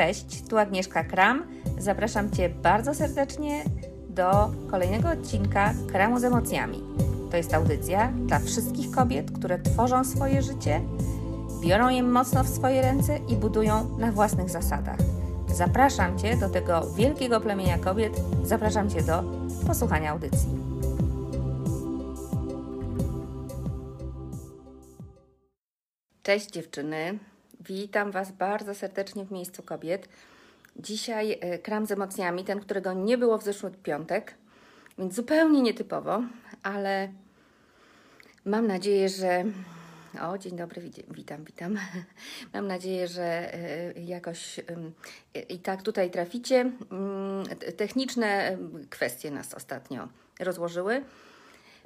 Cześć, tu Agnieszka Kram. Zapraszam Cię bardzo serdecznie do kolejnego odcinka Kramu z emocjami. To jest audycja dla wszystkich kobiet, które tworzą swoje życie, biorą je mocno w swoje ręce i budują na własnych zasadach. Zapraszam Cię do tego wielkiego plemienia kobiet, zapraszam Cię do posłuchania audycji. Cześć dziewczyny, witam Was bardzo serdecznie w miejscu kobiet. Dzisiaj e, kram z emocjami, ten, którego nie było w zeszły piątek, więc zupełnie nietypowo, ale mam nadzieję, że. O, dzień dobry, witam, witam. Mam nadzieję, że e, jakoś i tak tutaj traficie. Mm, techniczne kwestie nas ostatnio rozłożyły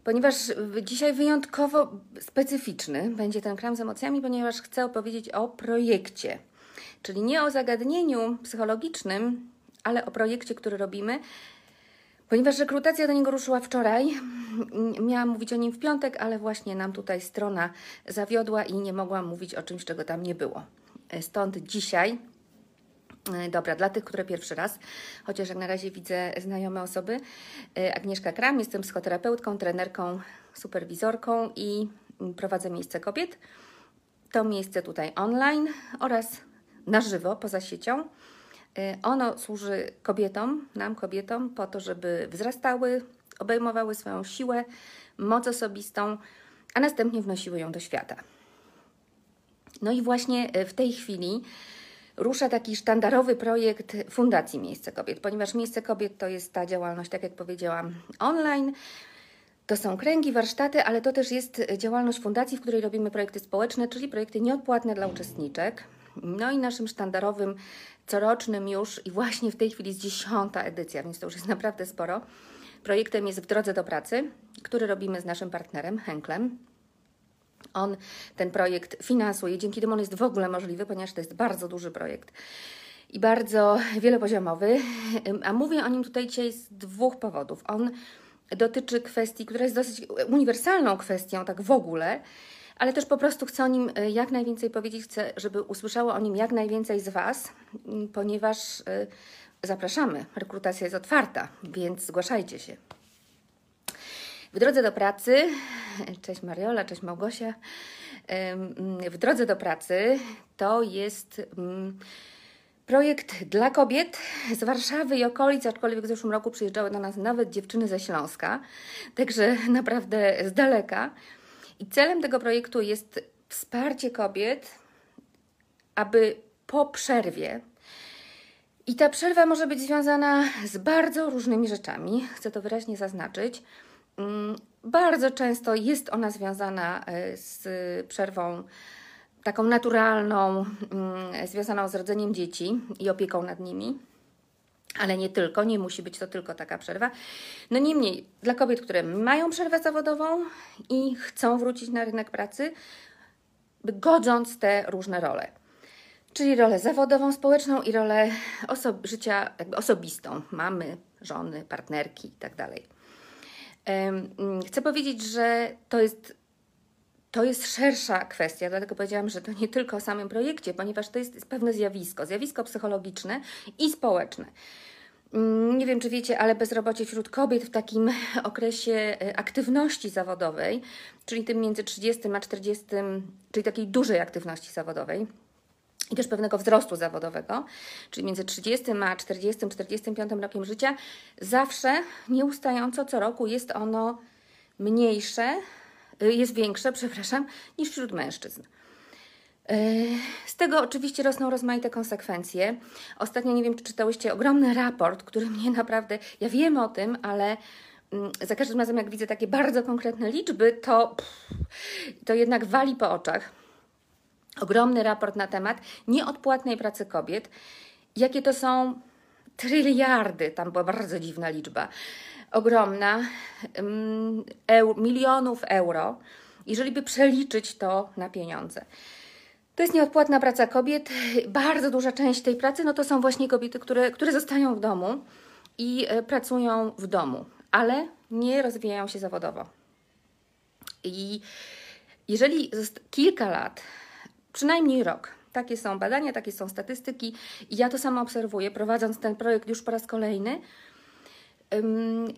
ponieważ dzisiaj wyjątkowo specyficzny będzie ten kram z emocjami, ponieważ chcę opowiedzieć o projekcie, czyli nie o zagadnieniu psychologicznym, ale o projekcie, który robimy. Ponieważ rekrutacja do niego ruszyła wczoraj, miałam mówić o nim w piątek, ale właśnie nam tutaj strona zawiodła i nie mogłam mówić o czymś, czego tam nie było. Stąd dzisiaj E, dobra, dla tych, które pierwszy raz, chociaż jak na razie widzę znajome osoby. E, Agnieszka Kram, jestem psychoterapeutką, trenerką, superwizorką i prowadzę miejsce kobiet. To miejsce tutaj online oraz na żywo, poza siecią. E, ono służy kobietom, nam kobietom, po to, żeby wzrastały, obejmowały swoją siłę, moc osobistą, a następnie wnosiły ją do świata. No i właśnie w tej chwili rusza taki sztandarowy projekt Fundacji Miejsce Kobiet, ponieważ Miejsce Kobiet to jest ta działalność, tak jak powiedziałam, online. To są kręgi, warsztaty, ale to też jest działalność fundacji, w której robimy projekty społeczne, czyli projekty nieodpłatne dla uczestniczek. No i naszym sztandarowym, corocznym już i właśnie w tej chwili jest dziesiąta edycja, więc to już jest naprawdę sporo. Projektem jest W drodze do pracy, który robimy z naszym partnerem Henklem. On ten projekt finansuje, dzięki temu on jest w ogóle możliwy, ponieważ to jest bardzo duży projekt i bardzo wielopoziomowy. A mówię o nim tutaj dzisiaj z dwóch powodów. On dotyczy kwestii, która jest dosyć uniwersalną kwestią, tak w ogóle, ale też po prostu chcę o nim e, jak najwięcej powiedzieć, chcę, żeby usłyszało o nim jak najwięcej z Was, ponieważ e, zapraszamy, rekrutacja jest otwarta, więc zgłaszajcie się. W drodze do pracy, cześć Mariola, cześć Małgosia. W drodze do pracy to jest mm, projekt dla kobiet z Warszawy i okolic, aczkolwiek w zeszłym roku przyjeżdżały do nas nawet dziewczyny ze Śląska, także naprawdę z daleka. I celem tego projektu jest wsparcie kobiet, aby po przerwie, i ta przerwa może być związana z bardzo różnymi rzeczami, chcę to wyraźnie zaznaczyć, bardzo często jest ona związana e, z przerwą taką naturalną, mm, związaną z rodzeniem dzieci i opieką nad nimi. Ale nie tylko, nie musi być to tylko taka przerwa. No niemniej, dla kobiet, które mają przerwę zawodową i chcą wrócić na rynek pracy, godząc te różne role. Czyli rolę zawodową, społeczną i rolę oso- życia jakby osobistą, mamy, żony, partnerki itd. Mm, chcę powiedzieć, że to jest, to jest szersza kwestia, dlatego powiedziałam, że to nie tylko o samym projekcie, ponieważ to jest pewne zjawisko, zjawisko psychologiczne i społeczne. Mm, nie wiem, czy wiecie, ale bezrobocie wśród kobiet w takim okresie e, aktywności zawodowej, czyli tym między 30 a 40, czyli takiej dużej aktywności zawodowej, i też pewnego wzrostu zawodowego, czyli między 30 a 40, 45 rokiem życia, zawsze nieustająco co roku jest ono mniejsze, y, jest większe, przepraszam, niż wśród mężczyzn. Y, z tego oczywiście rosną rozmaite konsekwencje. Ostatnio nie wiem, czy czytałyście ogromny raport, który mnie naprawdę, ja wiem o tym, ale mm, za każdym razem, jak widzę takie bardzo konkretne liczby, to, to jednak wali po oczach ogromny raport na temat nieodpłatnej pracy kobiet. Jakie to są tryliardy, tam była bardzo dziwna liczba, ogromna, eur, milionów euro, jeżeli by przeliczyć to na pieniądze. To jest nieodpłatna praca kobiet. Bardzo duża część tej pracy no to są właśnie kobiety, które, które zostają w domu i e, pracują w domu, ale nie rozwijają się zawodowo. I jeżeli kilka lat przynajmniej rok, Takie są badania, takie są statystyki i ja to samo obserwuję, prowadząc ten projekt już po raz kolejny.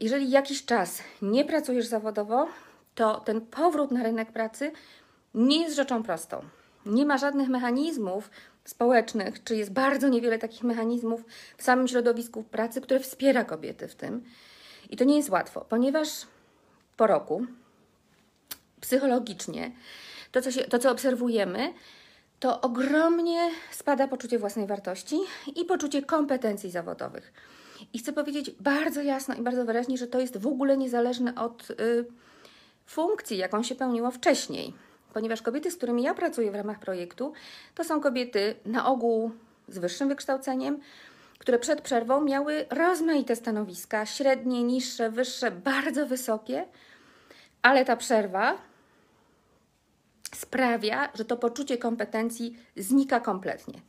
Jeżeli jakiś czas nie pracujesz zawodowo, to ten powrót na rynek pracy nie jest rzeczą prostą. Nie ma żadnych mechanizmów społecznych, czy jest bardzo niewiele takich mechanizmów w samym środowisku pracy, które wspiera kobiety w tym. I to nie jest łatwo, ponieważ po roku psychologicznie to, co, się, to, co obserwujemy, to ogromnie spada poczucie własnej wartości i poczucie kompetencji zawodowych. I chcę powiedzieć bardzo jasno i bardzo wyraźnie, że to jest w ogóle niezależne od y, funkcji, jaką się pełniło wcześniej. Ponieważ kobiety, z którymi ja pracuję w ramach projektu, to są kobiety na ogół z wyższym wykształceniem, które przed przerwą miały rozmaite stanowiska, średnie, niższe, wyższe, bardzo wysokie, ale ta przerwa sprawia, że to poczucie kompetencji znika kompletnie.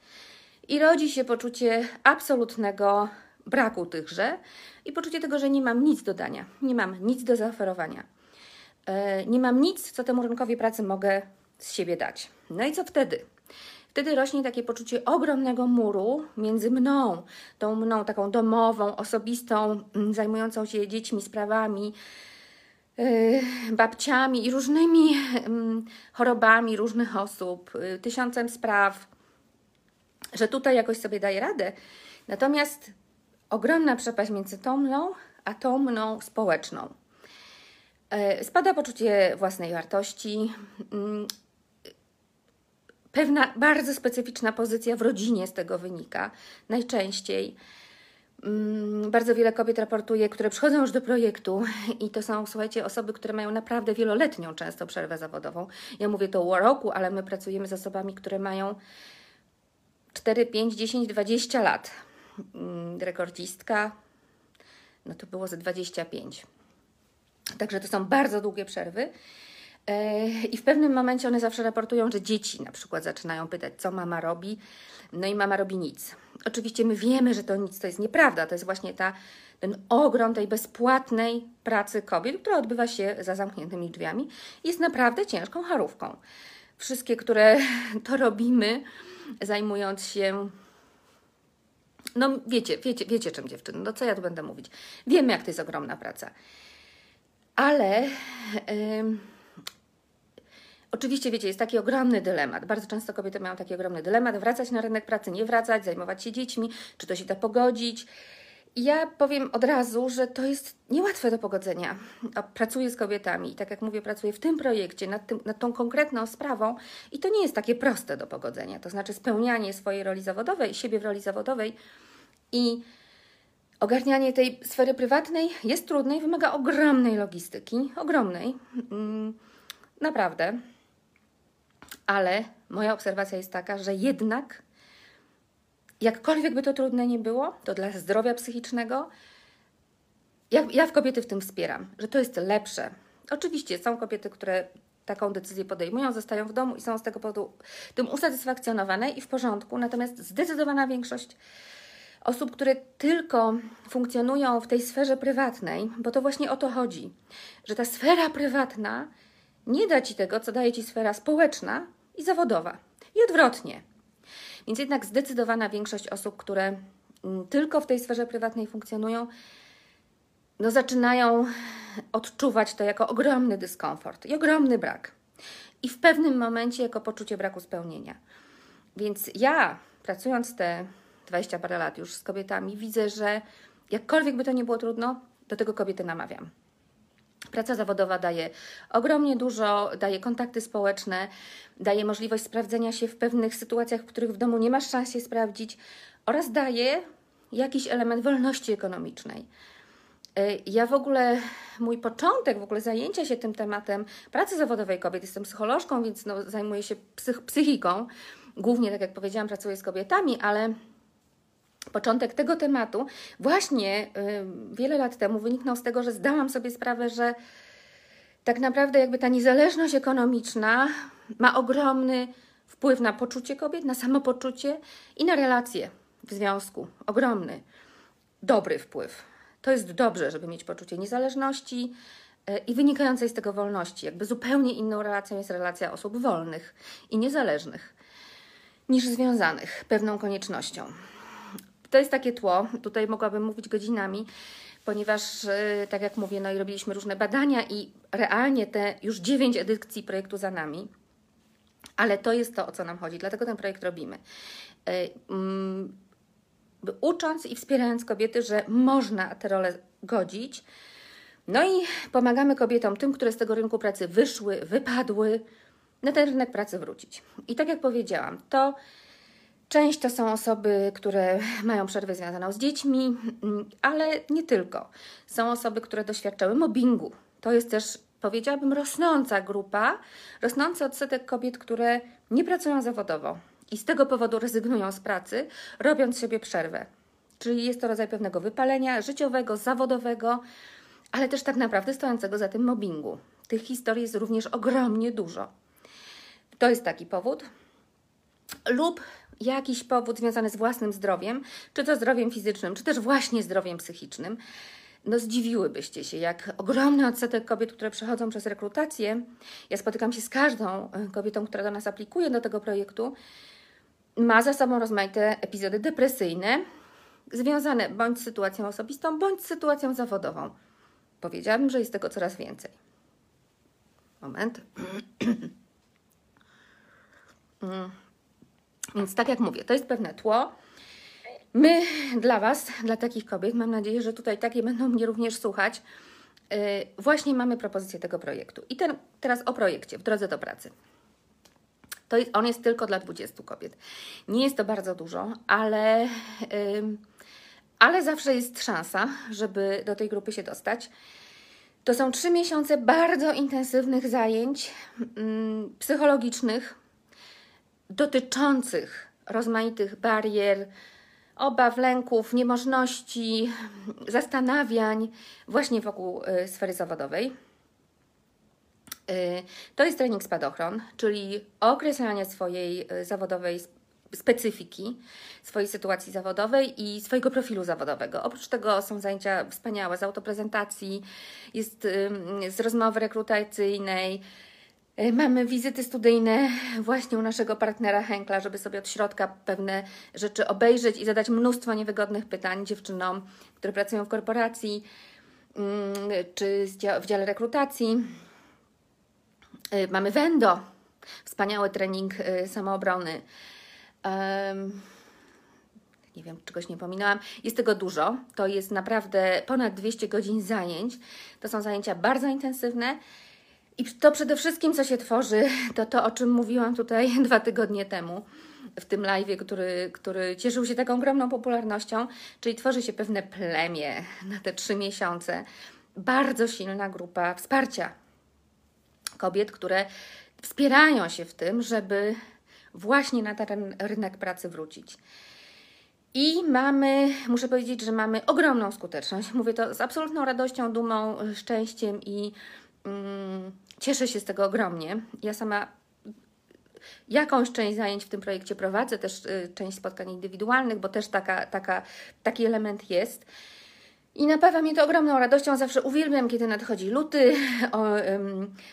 I rodzi się poczucie absolutnego braku tychże i poczucie tego, że nie mam nic do dania, nie mam nic do zaoferowania. E, nie mam nic, co temu rynkowi pracy mogę z siebie dać. No i co wtedy? Wtedy rośnie takie poczucie ogromnego muru między mną, tą mną taką domową, osobistą, zajmującą się dziećmi, sprawami, babciami i różnymi yy, chorobami różnych osób, yy, tysiącem spraw, że tutaj jakoś sobie daję radę. Natomiast ogromna przepaść między tą mną, a tą mną społeczną. Yy, spada poczucie własnej wartości, mm, Pewna bardzo specyficzna pozycja w rodzinie z tego wynika. Najczęściej. Mm, bardzo wiele kobiet raportuje, które przychodzą już do projektu i to są, słuchajcie, osoby, które mają naprawdę wieloletnią często przerwę zawodową. Ja mówię to o roku, ale my pracujemy z osobami, które mają 4, 5, 10, 20 lat. Mm, rekordzistka, no to było ze 25. Także to są bardzo długie przerwy. E, I w pewnym momencie one zawsze raportują, że dzieci na przykład zaczynają pytać, co mama robi, no i mama robi nic. Oczywiście my wiemy, że to nic to jest nieprawda, to jest właśnie ta, ten ogrom tej bezpłatnej pracy kobiet, która odbywa się za zamkniętymi drzwiami, jest naprawdę ciężką charówką. Wszystkie, które to robimy, zajmując się no wiecie, wiecie, wiecie czym dziewczyny, no co ja tu będę mówić. Wiemy, jak to jest ogromna praca. Ale... Yy, Oczywiście, wiecie, jest taki ogromny dylemat. Bardzo często kobiety mają taki ogromny dylemat: wracać na rynek pracy, nie wracać, zajmować się dziećmi, czy to się da pogodzić. Ja powiem od razu, że to jest niełatwe do pogodzenia. Pracuję z kobietami i tak jak mówię, pracuję w tym projekcie nad, tym, nad tą konkretną sprawą i to nie jest takie proste do pogodzenia. To znaczy spełnianie swojej roli zawodowej, siebie w roli zawodowej i ogarnianie tej sfery prywatnej jest trudne i wymaga ogromnej logistyki, ogromnej. Mm, naprawdę ale moja obserwacja jest taka, że jednak, jakkolwiek by to trudne nie było, to dla zdrowia psychicznego, ja, ja w kobiety w tym wspieram, że to jest lepsze. Oczywiście są kobiety, które taką decyzję podejmują, zostają w domu i są z tego powodu tym usatysfakcjonowane i w porządku, natomiast zdecydowana większość osób, które tylko funkcjonują w tej sferze prywatnej, bo to właśnie o to chodzi, że ta sfera prywatna nie da ci tego, co daje ci sfera społeczna, i zawodowa. I odwrotnie. Więc jednak zdecydowana większość osób, które mm, tylko w tej sferze prywatnej funkcjonują, no zaczynają odczuwać to jako ogromny dyskomfort i ogromny brak. I w pewnym momencie jako poczucie braku spełnienia. Więc ja, pracując te 20 parę lat już z kobietami, widzę, że jakkolwiek by to nie było trudno, do tego kobiety namawiam. Praca zawodowa daje ogromnie dużo, daje kontakty społeczne, daje możliwość sprawdzenia się w pewnych sytuacjach, w których w domu nie masz szans się sprawdzić, oraz daje jakiś element wolności ekonomicznej. E, ja w ogóle, mój początek, w ogóle zajęcia się tym tematem pracy zawodowej kobiet, jestem psycholożką, więc no, zajmuję się psych psychiką, głównie, tak jak powiedziałam, pracuję z kobietami, ale początek tego tematu właśnie y, wiele lat temu wyniknął z tego, że zdałam sobie sprawę, że tak naprawdę jakby ta niezależność ekonomiczna ma ogromny wpływ na poczucie kobiet, na samopoczucie i na relacje w związku. Ogromny, dobry wpływ. To jest dobrze, żeby mieć poczucie niezależności y, i wynikającej z tego wolności. Jakby zupełnie inną relacją jest relacja osób wolnych i niezależnych. niż związanych pewną koniecznością. To jest takie tło, tutaj mogłabym mówić godzinami, ponieważ, e, tak jak mówię, no i robiliśmy różne badania i realnie te już dziewięć edycji projektu za nami, ale to jest to, o co nam chodzi, dlatego ten projekt robimy. E, mm, ucząc i wspierając kobiety, że można te role godzić. No i pomagamy kobietom, tym, które z tego rynku pracy wyszły, wypadły, na ten rynek pracy wrócić. I tak jak powiedziałam, to część to są osoby, które mają przerwę związaną z dziećmi, ale nie tylko. Są osoby, które doświadczały mobbingu. To jest też, powiedziałabym, rosnąca grupa, rosnący odsetek kobiet, które nie pracują zawodowo i z tego powodu rezygnują z pracy, robiąc sobie przerwę. Czyli jest to rodzaj pewnego wypalenia życiowego, zawodowego, ale też tak naprawdę stojącego za tym mobbingu. Tych historii jest również ogromnie dużo. To jest taki powód. Lub jakiś powód związany z własnym zdrowiem, czy to zdrowiem fizycznym, czy też właśnie zdrowiem psychicznym. No zdziwiłybyście się, jak ogromny odsetek kobiet, które przechodzą przez rekrutację, ja spotykam się z każdą e, kobietą, która do nas aplikuje do tego projektu, ma za sobą rozmaite epizody depresyjne, związane bądź z sytuacją osobistą, bądź z sytuacją zawodową. Powiedziałabym, że jest tego coraz więcej. Moment. Mm. Więc tak jak mówię, to jest pewne tło. My dla Was, dla takich kobiet, mam nadzieję, że tutaj takie będą mnie również słuchać, yy, właśnie mamy propozycję tego projektu. I ten, teraz o projekcie w drodze do pracy. To jest, on jest tylko dla 20 kobiet. Nie jest to bardzo dużo, ale, yy, ale zawsze jest szansa, żeby do tej grupy się dostać. To są trzy miesiące bardzo intensywnych zajęć yy, psychologicznych dotyczących rozmaitych barier, obaw, lęków, niemożności, zastanawiań właśnie wokół y, sfery zawodowej. Y, to jest trening spadochron, czyli określanie swojej y, zawodowej specyfiki, swojej sytuacji zawodowej i swojego profilu zawodowego. Oprócz tego są zajęcia wspaniałe z autoprezentacji, jest z rozmowy rekrutacyjnej, Mamy wizyty studyjne właśnie u naszego partnera Henkla, żeby sobie od środka pewne rzeczy obejrzeć i zadać mnóstwo niewygodnych pytań dziewczynom, które pracują w korporacji czy w dziale rekrutacji. Y, mamy Wendo, wspaniały trening y, samoobrony. Nie wiem, czegoś nie pominęłam. Jest tego dużo. To jest naprawdę ponad 200 godzin zajęć. To są zajęcia bardzo intensywne. I to przede wszystkim, co się tworzy, to to, o czym mówiłam tutaj dwa tygodnie temu w tym live, który, który cieszył się taką ogromną popularnością, czyli tworzy się pewne plemię na te trzy miesiące. Bardzo silna grupa wsparcia kobiet, które wspierają się w tym, żeby właśnie na ten rynek pracy wrócić. I mamy, muszę powiedzieć, że mamy ogromną skuteczność. Mówię to z absolutną radością, dumą, szczęściem i mm, cieszę się z tego ogromnie. Ja sama jakąś część zajęć w tym projekcie prowadzę, też y, część spotkań indywidualnych, bo też taka, taka, taki element jest. I napawa mnie to ogromną radością. Zawsze uwielbiam, kiedy nadchodzi luty, o,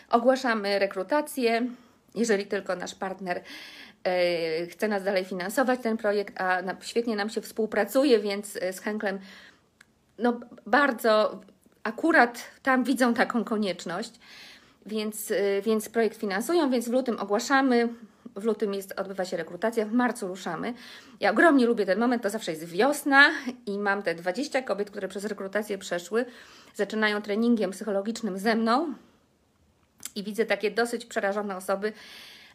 ogłaszamy rekrutację, jeżeli tylko nasz partner e, chce nas dalej finansować ten projekt, a świetnie nam się współpracuje, więc e, z Henklem no, bardzo akurat tam widzą taką konieczność, więc, e, więc projekt finansują, więc w lutym ogłaszamy, w lutym jest, odbywa się rekrutacja, w marcu ruszamy. Ja ogromnie lubię ten moment, to zawsze jest wiosna i mam te 20 kobiet, które przez rekrutację przeszły, zaczynają treningiem psychologicznym ze mną i widzę takie dosyć przerażone osoby,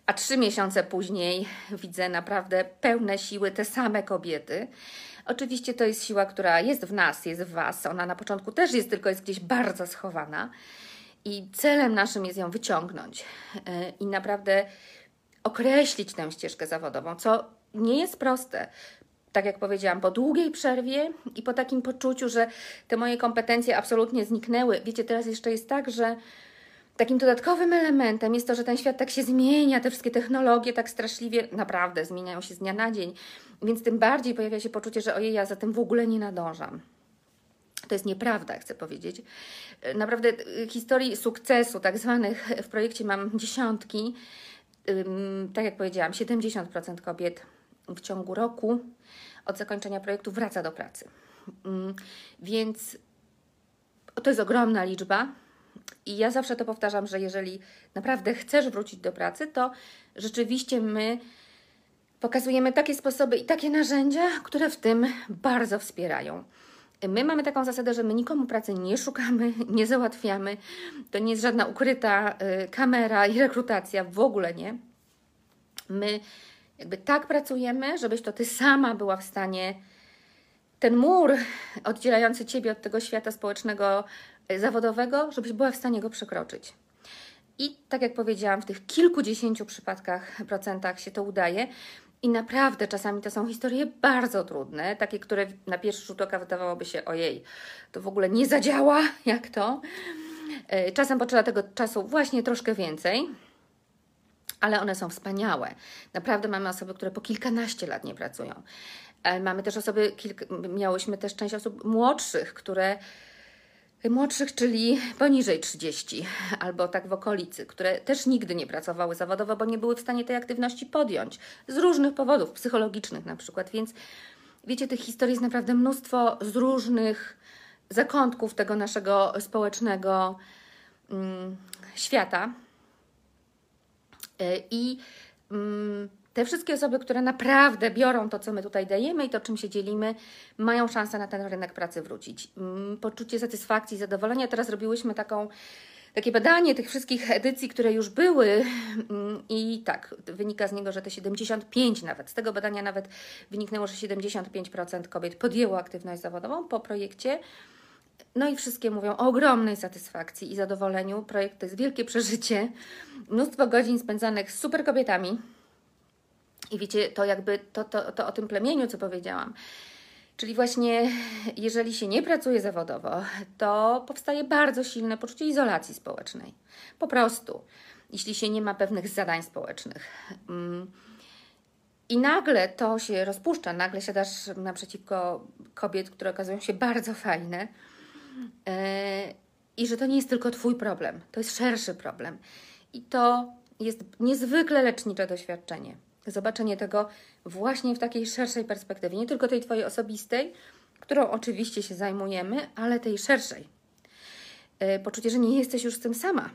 a trzy miesiące później widzę naprawdę pełne siły te same kobiety. Oczywiście to jest siła, która jest w nas, jest w Was. Ona na początku też jest, tylko jest gdzieś bardzo schowana. I celem naszym jest ją wyciągnąć e, i naprawdę określić tę ścieżkę zawodową, co nie jest proste. Tak jak powiedziałam, po długiej przerwie i po takim poczuciu, że te moje kompetencje absolutnie zniknęły. Wiecie, teraz jeszcze jest tak, że takim dodatkowym elementem jest to, że ten świat tak się zmienia, te wszystkie technologie tak straszliwie naprawdę zmieniają się z dnia na dzień, więc tym bardziej pojawia się poczucie, że ojej, ja za tym w ogóle nie nadążam. To jest nieprawda, chcę powiedzieć. Naprawdę historii sukcesu, tak zwanych w projekcie mam dziesiątki tak jak powiedziałam, 70% kobiet w ciągu roku od zakończenia projektu wraca do pracy. Więc to jest ogromna liczba. I ja zawsze to powtarzam, że jeżeli naprawdę chcesz wrócić do pracy, to rzeczywiście my pokazujemy takie sposoby i takie narzędzia, które w tym bardzo wspierają. My mamy taką zasadę, że my nikomu pracy nie szukamy, nie załatwiamy. To nie jest żadna ukryta y, kamera i rekrutacja, w ogóle nie. My jakby tak pracujemy, żebyś to ty sama była w stanie ten mur oddzielający ciebie od tego świata społecznego, y, zawodowego, żebyś była w stanie go przekroczyć. I tak jak powiedziałam, w tych kilkudziesięciu przypadkach, procentach się to udaje. I naprawdę czasami to są historie bardzo trudne, takie, które na pierwszy rzut oka wydawałoby się, ojej, to w ogóle nie zadziała, jak to. E, czasem potrzeba tego czasu właśnie troszkę więcej, ale one są wspaniałe. Naprawdę mamy osoby, które po kilkanaście lat nie pracują. E, mamy też osoby, kilka, miałyśmy też część osób młodszych, które młodszych, czyli poniżej 30 albo tak w okolicy, które też nigdy nie pracowały zawodowo, bo nie były w stanie tej aktywności podjąć z różnych powodów, psychologicznych na przykład. Więc wiecie, tych historii jest naprawdę mnóstwo z różnych zakątków tego naszego społecznego mm, świata. Y, I mm, te wszystkie osoby, które naprawdę biorą to, co my tutaj dajemy i to, czym się dzielimy, mają szansę na ten rynek pracy wrócić. Mm, poczucie satysfakcji, zadowolenia. Teraz robiłyśmy taką takie badanie tych wszystkich edycji, które już były mm, i tak, wynika z niego, że te 75 nawet, z tego badania nawet wyniknęło, że 75% kobiet podjęło aktywność zawodową po projekcie. No i wszystkie mówią o ogromnej satysfakcji i zadowoleniu. Projekt to jest wielkie przeżycie, mnóstwo godzin spędzanych z super kobietami, i wiecie, to jakby to, to, to o tym plemieniu, co powiedziałam. Czyli właśnie, jeżeli się nie pracuje zawodowo, to powstaje bardzo silne poczucie izolacji społecznej. Po prostu, jeśli się nie ma pewnych zadań społecznych. Mm. I nagle to się rozpuszcza, nagle siadasz naprzeciwko kobiet, które okazują się bardzo fajne. E, I że to nie jest tylko Twój problem, to jest szerszy problem. I to jest niezwykle lecznicze doświadczenie zobaczenie tego właśnie w takiej szerszej perspektywie, nie tylko tej Twojej osobistej, którą oczywiście się zajmujemy, ale tej szerszej. E, poczucie, że nie jesteś już z tym sama.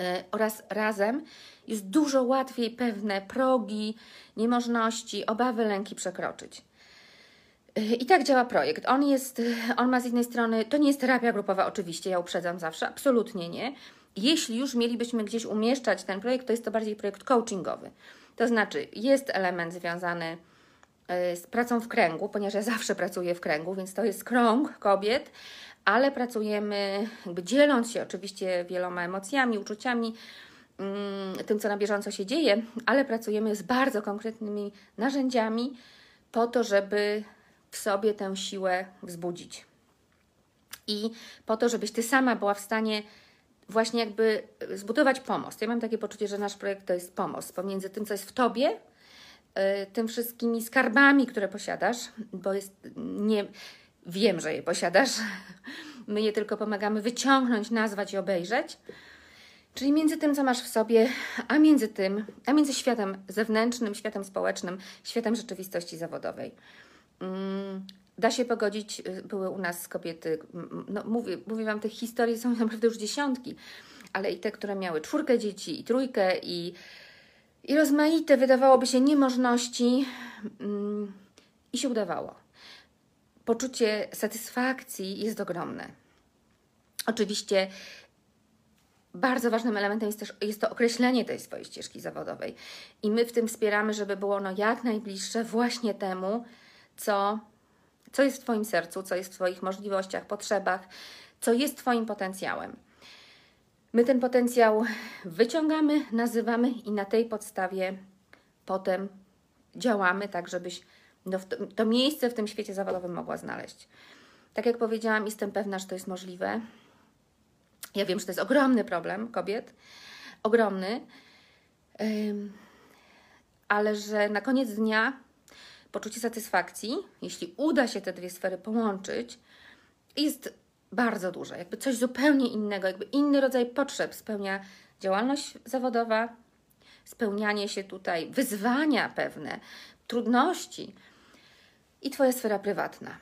E, oraz razem jest dużo łatwiej pewne progi, niemożności, obawy, lęki przekroczyć. E, I tak działa projekt. On jest, on ma z jednej strony, to nie jest terapia grupowa, oczywiście, ja uprzedzam zawsze, absolutnie nie jeśli już mielibyśmy gdzieś umieszczać ten projekt, to jest to bardziej projekt coachingowy. To znaczy, jest element związany y, z pracą w kręgu, ponieważ ja zawsze pracuję w kręgu, więc to jest krąg kobiet, ale pracujemy, jakby dzieląc się oczywiście wieloma emocjami, uczuciami, mm, tym, co na bieżąco się dzieje, ale pracujemy z bardzo konkretnymi narzędziami po to, żeby w sobie tę siłę wzbudzić. I po to, żebyś ty sama była w stanie właśnie jakby e, zbudować pomost. Ja mam takie poczucie, że nasz projekt to jest pomost pomiędzy tym, co jest w Tobie, e, tym wszystkimi skarbami, które posiadasz, bo jest, nie, wiem, że je posiadasz. My je tylko pomagamy wyciągnąć, nazwać i obejrzeć. Czyli między tym, co masz w sobie, a między tym, a między światem zewnętrznym, światem społecznym, światem rzeczywistości zawodowej. Da się pogodzić, y, były u nas kobiety, no mówię, mówię Wam, tych historii są naprawdę już dziesiątki, ale i te, które miały czwórkę dzieci i trójkę i, i rozmaite, wydawałoby się, niemożności mm, i się udawało. Poczucie satysfakcji jest ogromne. Oczywiście bardzo ważnym elementem jest też jest to określenie tej swojej ścieżki zawodowej. I my w tym wspieramy, żeby było ono jak najbliższe właśnie temu, co co jest w Twoim sercu, co jest w Twoich możliwościach, potrzebach, co jest Twoim potencjałem. My ten potencjał wyciągamy, nazywamy i na tej podstawie potem działamy, tak żebyś no, to, miejsce w tym świecie zawodowym mogła znaleźć. Tak jak powiedziałam, jestem pewna, że to jest możliwe. Ja wiem, że to jest ogromny problem kobiet, ogromny, ale że na koniec dnia poczucie satysfakcji, jeśli uda się te dwie sfery połączyć, jest bardzo duże. Jakby coś zupełnie innego, jakby inny rodzaj potrzeb spełnia działalność zawodowa spełnianie się tutaj, wyzwania pewne, trudności i Twoja sfera prywatna.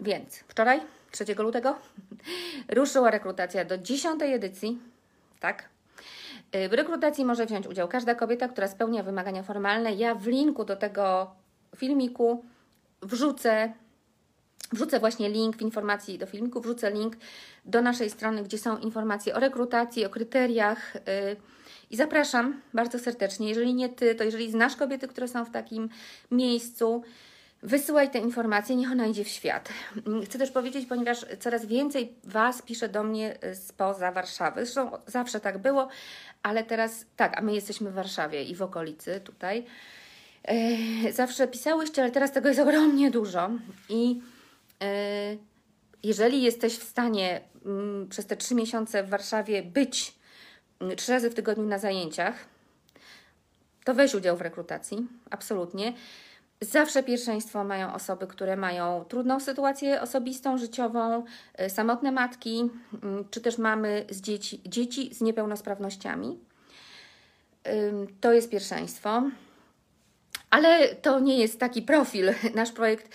Więc wczoraj, 3 lutego, ruszyła rekrutacja do 10 edycji, tak? W rekrutacji może wziąć udział każda kobieta, która spełnia wymagania formalne. Ja w linku do tego filmiku wrzucę Wrzucę właśnie link w informacji do filmiku, wrzucę link do naszej strony, gdzie są informacje o rekrutacji, o kryteriach. Yy, I zapraszam bardzo serdecznie. Jeżeli nie ty, to jeżeli znasz kobiety, które są w takim miejscu, wysyłaj te informacje, niech ona idzie w świat. Chcę też powiedzieć, ponieważ coraz więcej Was pisze do mnie spoza Warszawy. Zresztą zawsze tak było, ale teraz tak, a my jesteśmy w Warszawie i w okolicy tutaj. Yy, zawsze pisałyście, ale teraz tego jest ogromnie dużo i E, jeżeli jesteś w stanie mm, przez te trzy miesiące w Warszawie być mm, trzy razy w tygodniu na zajęciach, to weź udział w rekrutacji, absolutnie. Zawsze pierwszeństwo mają osoby, które mają trudną sytuację osobistą, życiową, e, samotne matki, mm, czy też mamy z dzieci, dzieci z niepełnosprawnościami. To jest pierwszeństwo. Ale to nie jest taki profil. Nasz projekt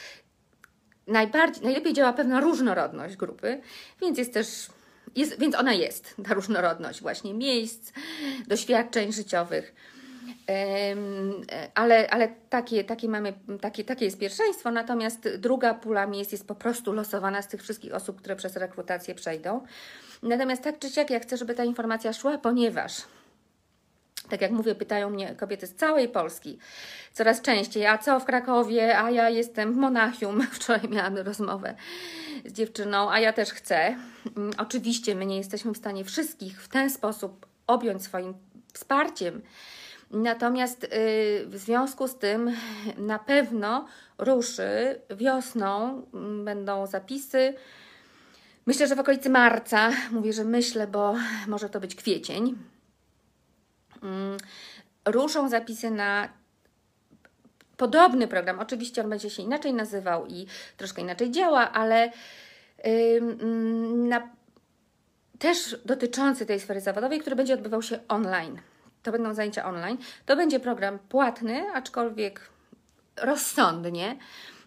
najbardziej, najlepiej działa pewna różnorodność grupy, więc jest też, jest, więc ona jest, ta różnorodność właśnie miejsc, doświadczeń życiowych. Ale, ale takie, takie mamy, takie, takie jest pierwszeństwo, natomiast druga pula miejsc jest po prostu losowana z tych wszystkich osób, które przez rekrutację przejdą. Natomiast tak czy siak, ja chcę, żeby ta informacja szła, ponieważ tak jak mówię, pytają mnie kobiety z całej Polski coraz częściej, a co w Krakowie, a ja jestem w Monachium. Wczoraj miałam rozmowę z dziewczyną, a ja też chcę. Mm, oczywiście my nie jesteśmy w stanie wszystkich w ten sposób objąć swoim wsparciem. Natomiast yy, w związku z tym na pewno ruszy wiosną, yy, będą zapisy. Myślę, że w okolicy marca, mówię, że myślę, bo może to być kwiecień, Mm, ruszą zapisy na podobny program. Oczywiście on będzie się inaczej nazywał i troszkę inaczej działa, ale na, też dotyczący tej sfery zawodowej, który będzie odbywał się online. To będą zajęcia online. To będzie program płatny, aczkolwiek rozsądnie.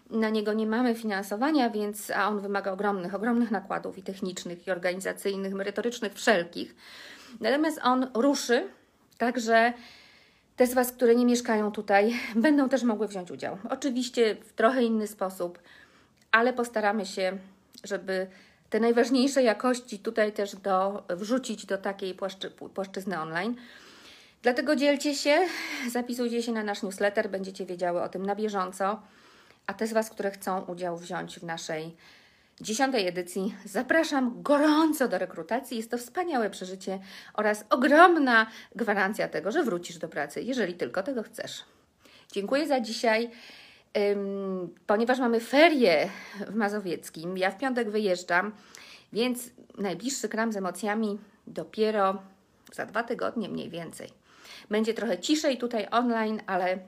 Na niego nie mamy finansowania, więc a on wymaga ogromnych, ogromnych nakładów i technicznych, i organizacyjnych, merytorycznych, wszelkich. Natomiast on ruszy Także te z Was, które nie mieszkają tutaj, będą też mogły wziąć udział. Oczywiście w trochę inny sposób, ale postaramy się, żeby te najważniejsze jakości tutaj też do, wrzucić do takiej płaszczy, płaszczyzny online. Dlatego dzielcie się, zapisujcie się na nasz newsletter, będziecie wiedziały o tym na bieżąco. A te z Was, które chcą udział wziąć w naszej dziesiątej edycji zapraszam gorąco do rekrutacji. Jest to wspaniałe przeżycie oraz ogromna gwarancja tego, że wrócisz do pracy, jeżeli tylko tego chcesz. Dziękuję za dzisiaj. Ponieważ mamy ferie w Mazowieckim, ja w piątek wyjeżdżam, więc najbliższy kram z emocjami dopiero za dwa tygodnie mniej więcej. Będzie trochę ciszej tutaj online, ale,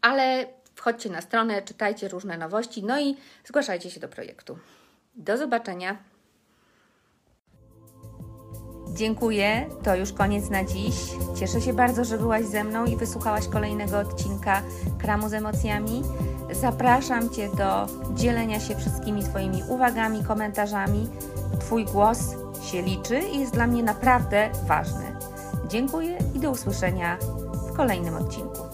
ale Wchodźcie na stronę, czytajcie różne nowości, no i zgłaszajcie się do projektu. Do zobaczenia. Dziękuję, to już koniec na dziś. Cieszę się bardzo, że byłaś ze mną i wysłuchałaś kolejnego odcinka Kramu z emocjami. Zapraszam Cię do dzielenia się wszystkimi Twoimi uwagami, komentarzami. Twój głos się liczy i jest dla mnie naprawdę ważny. Dziękuję i do usłyszenia w kolejnym odcinku.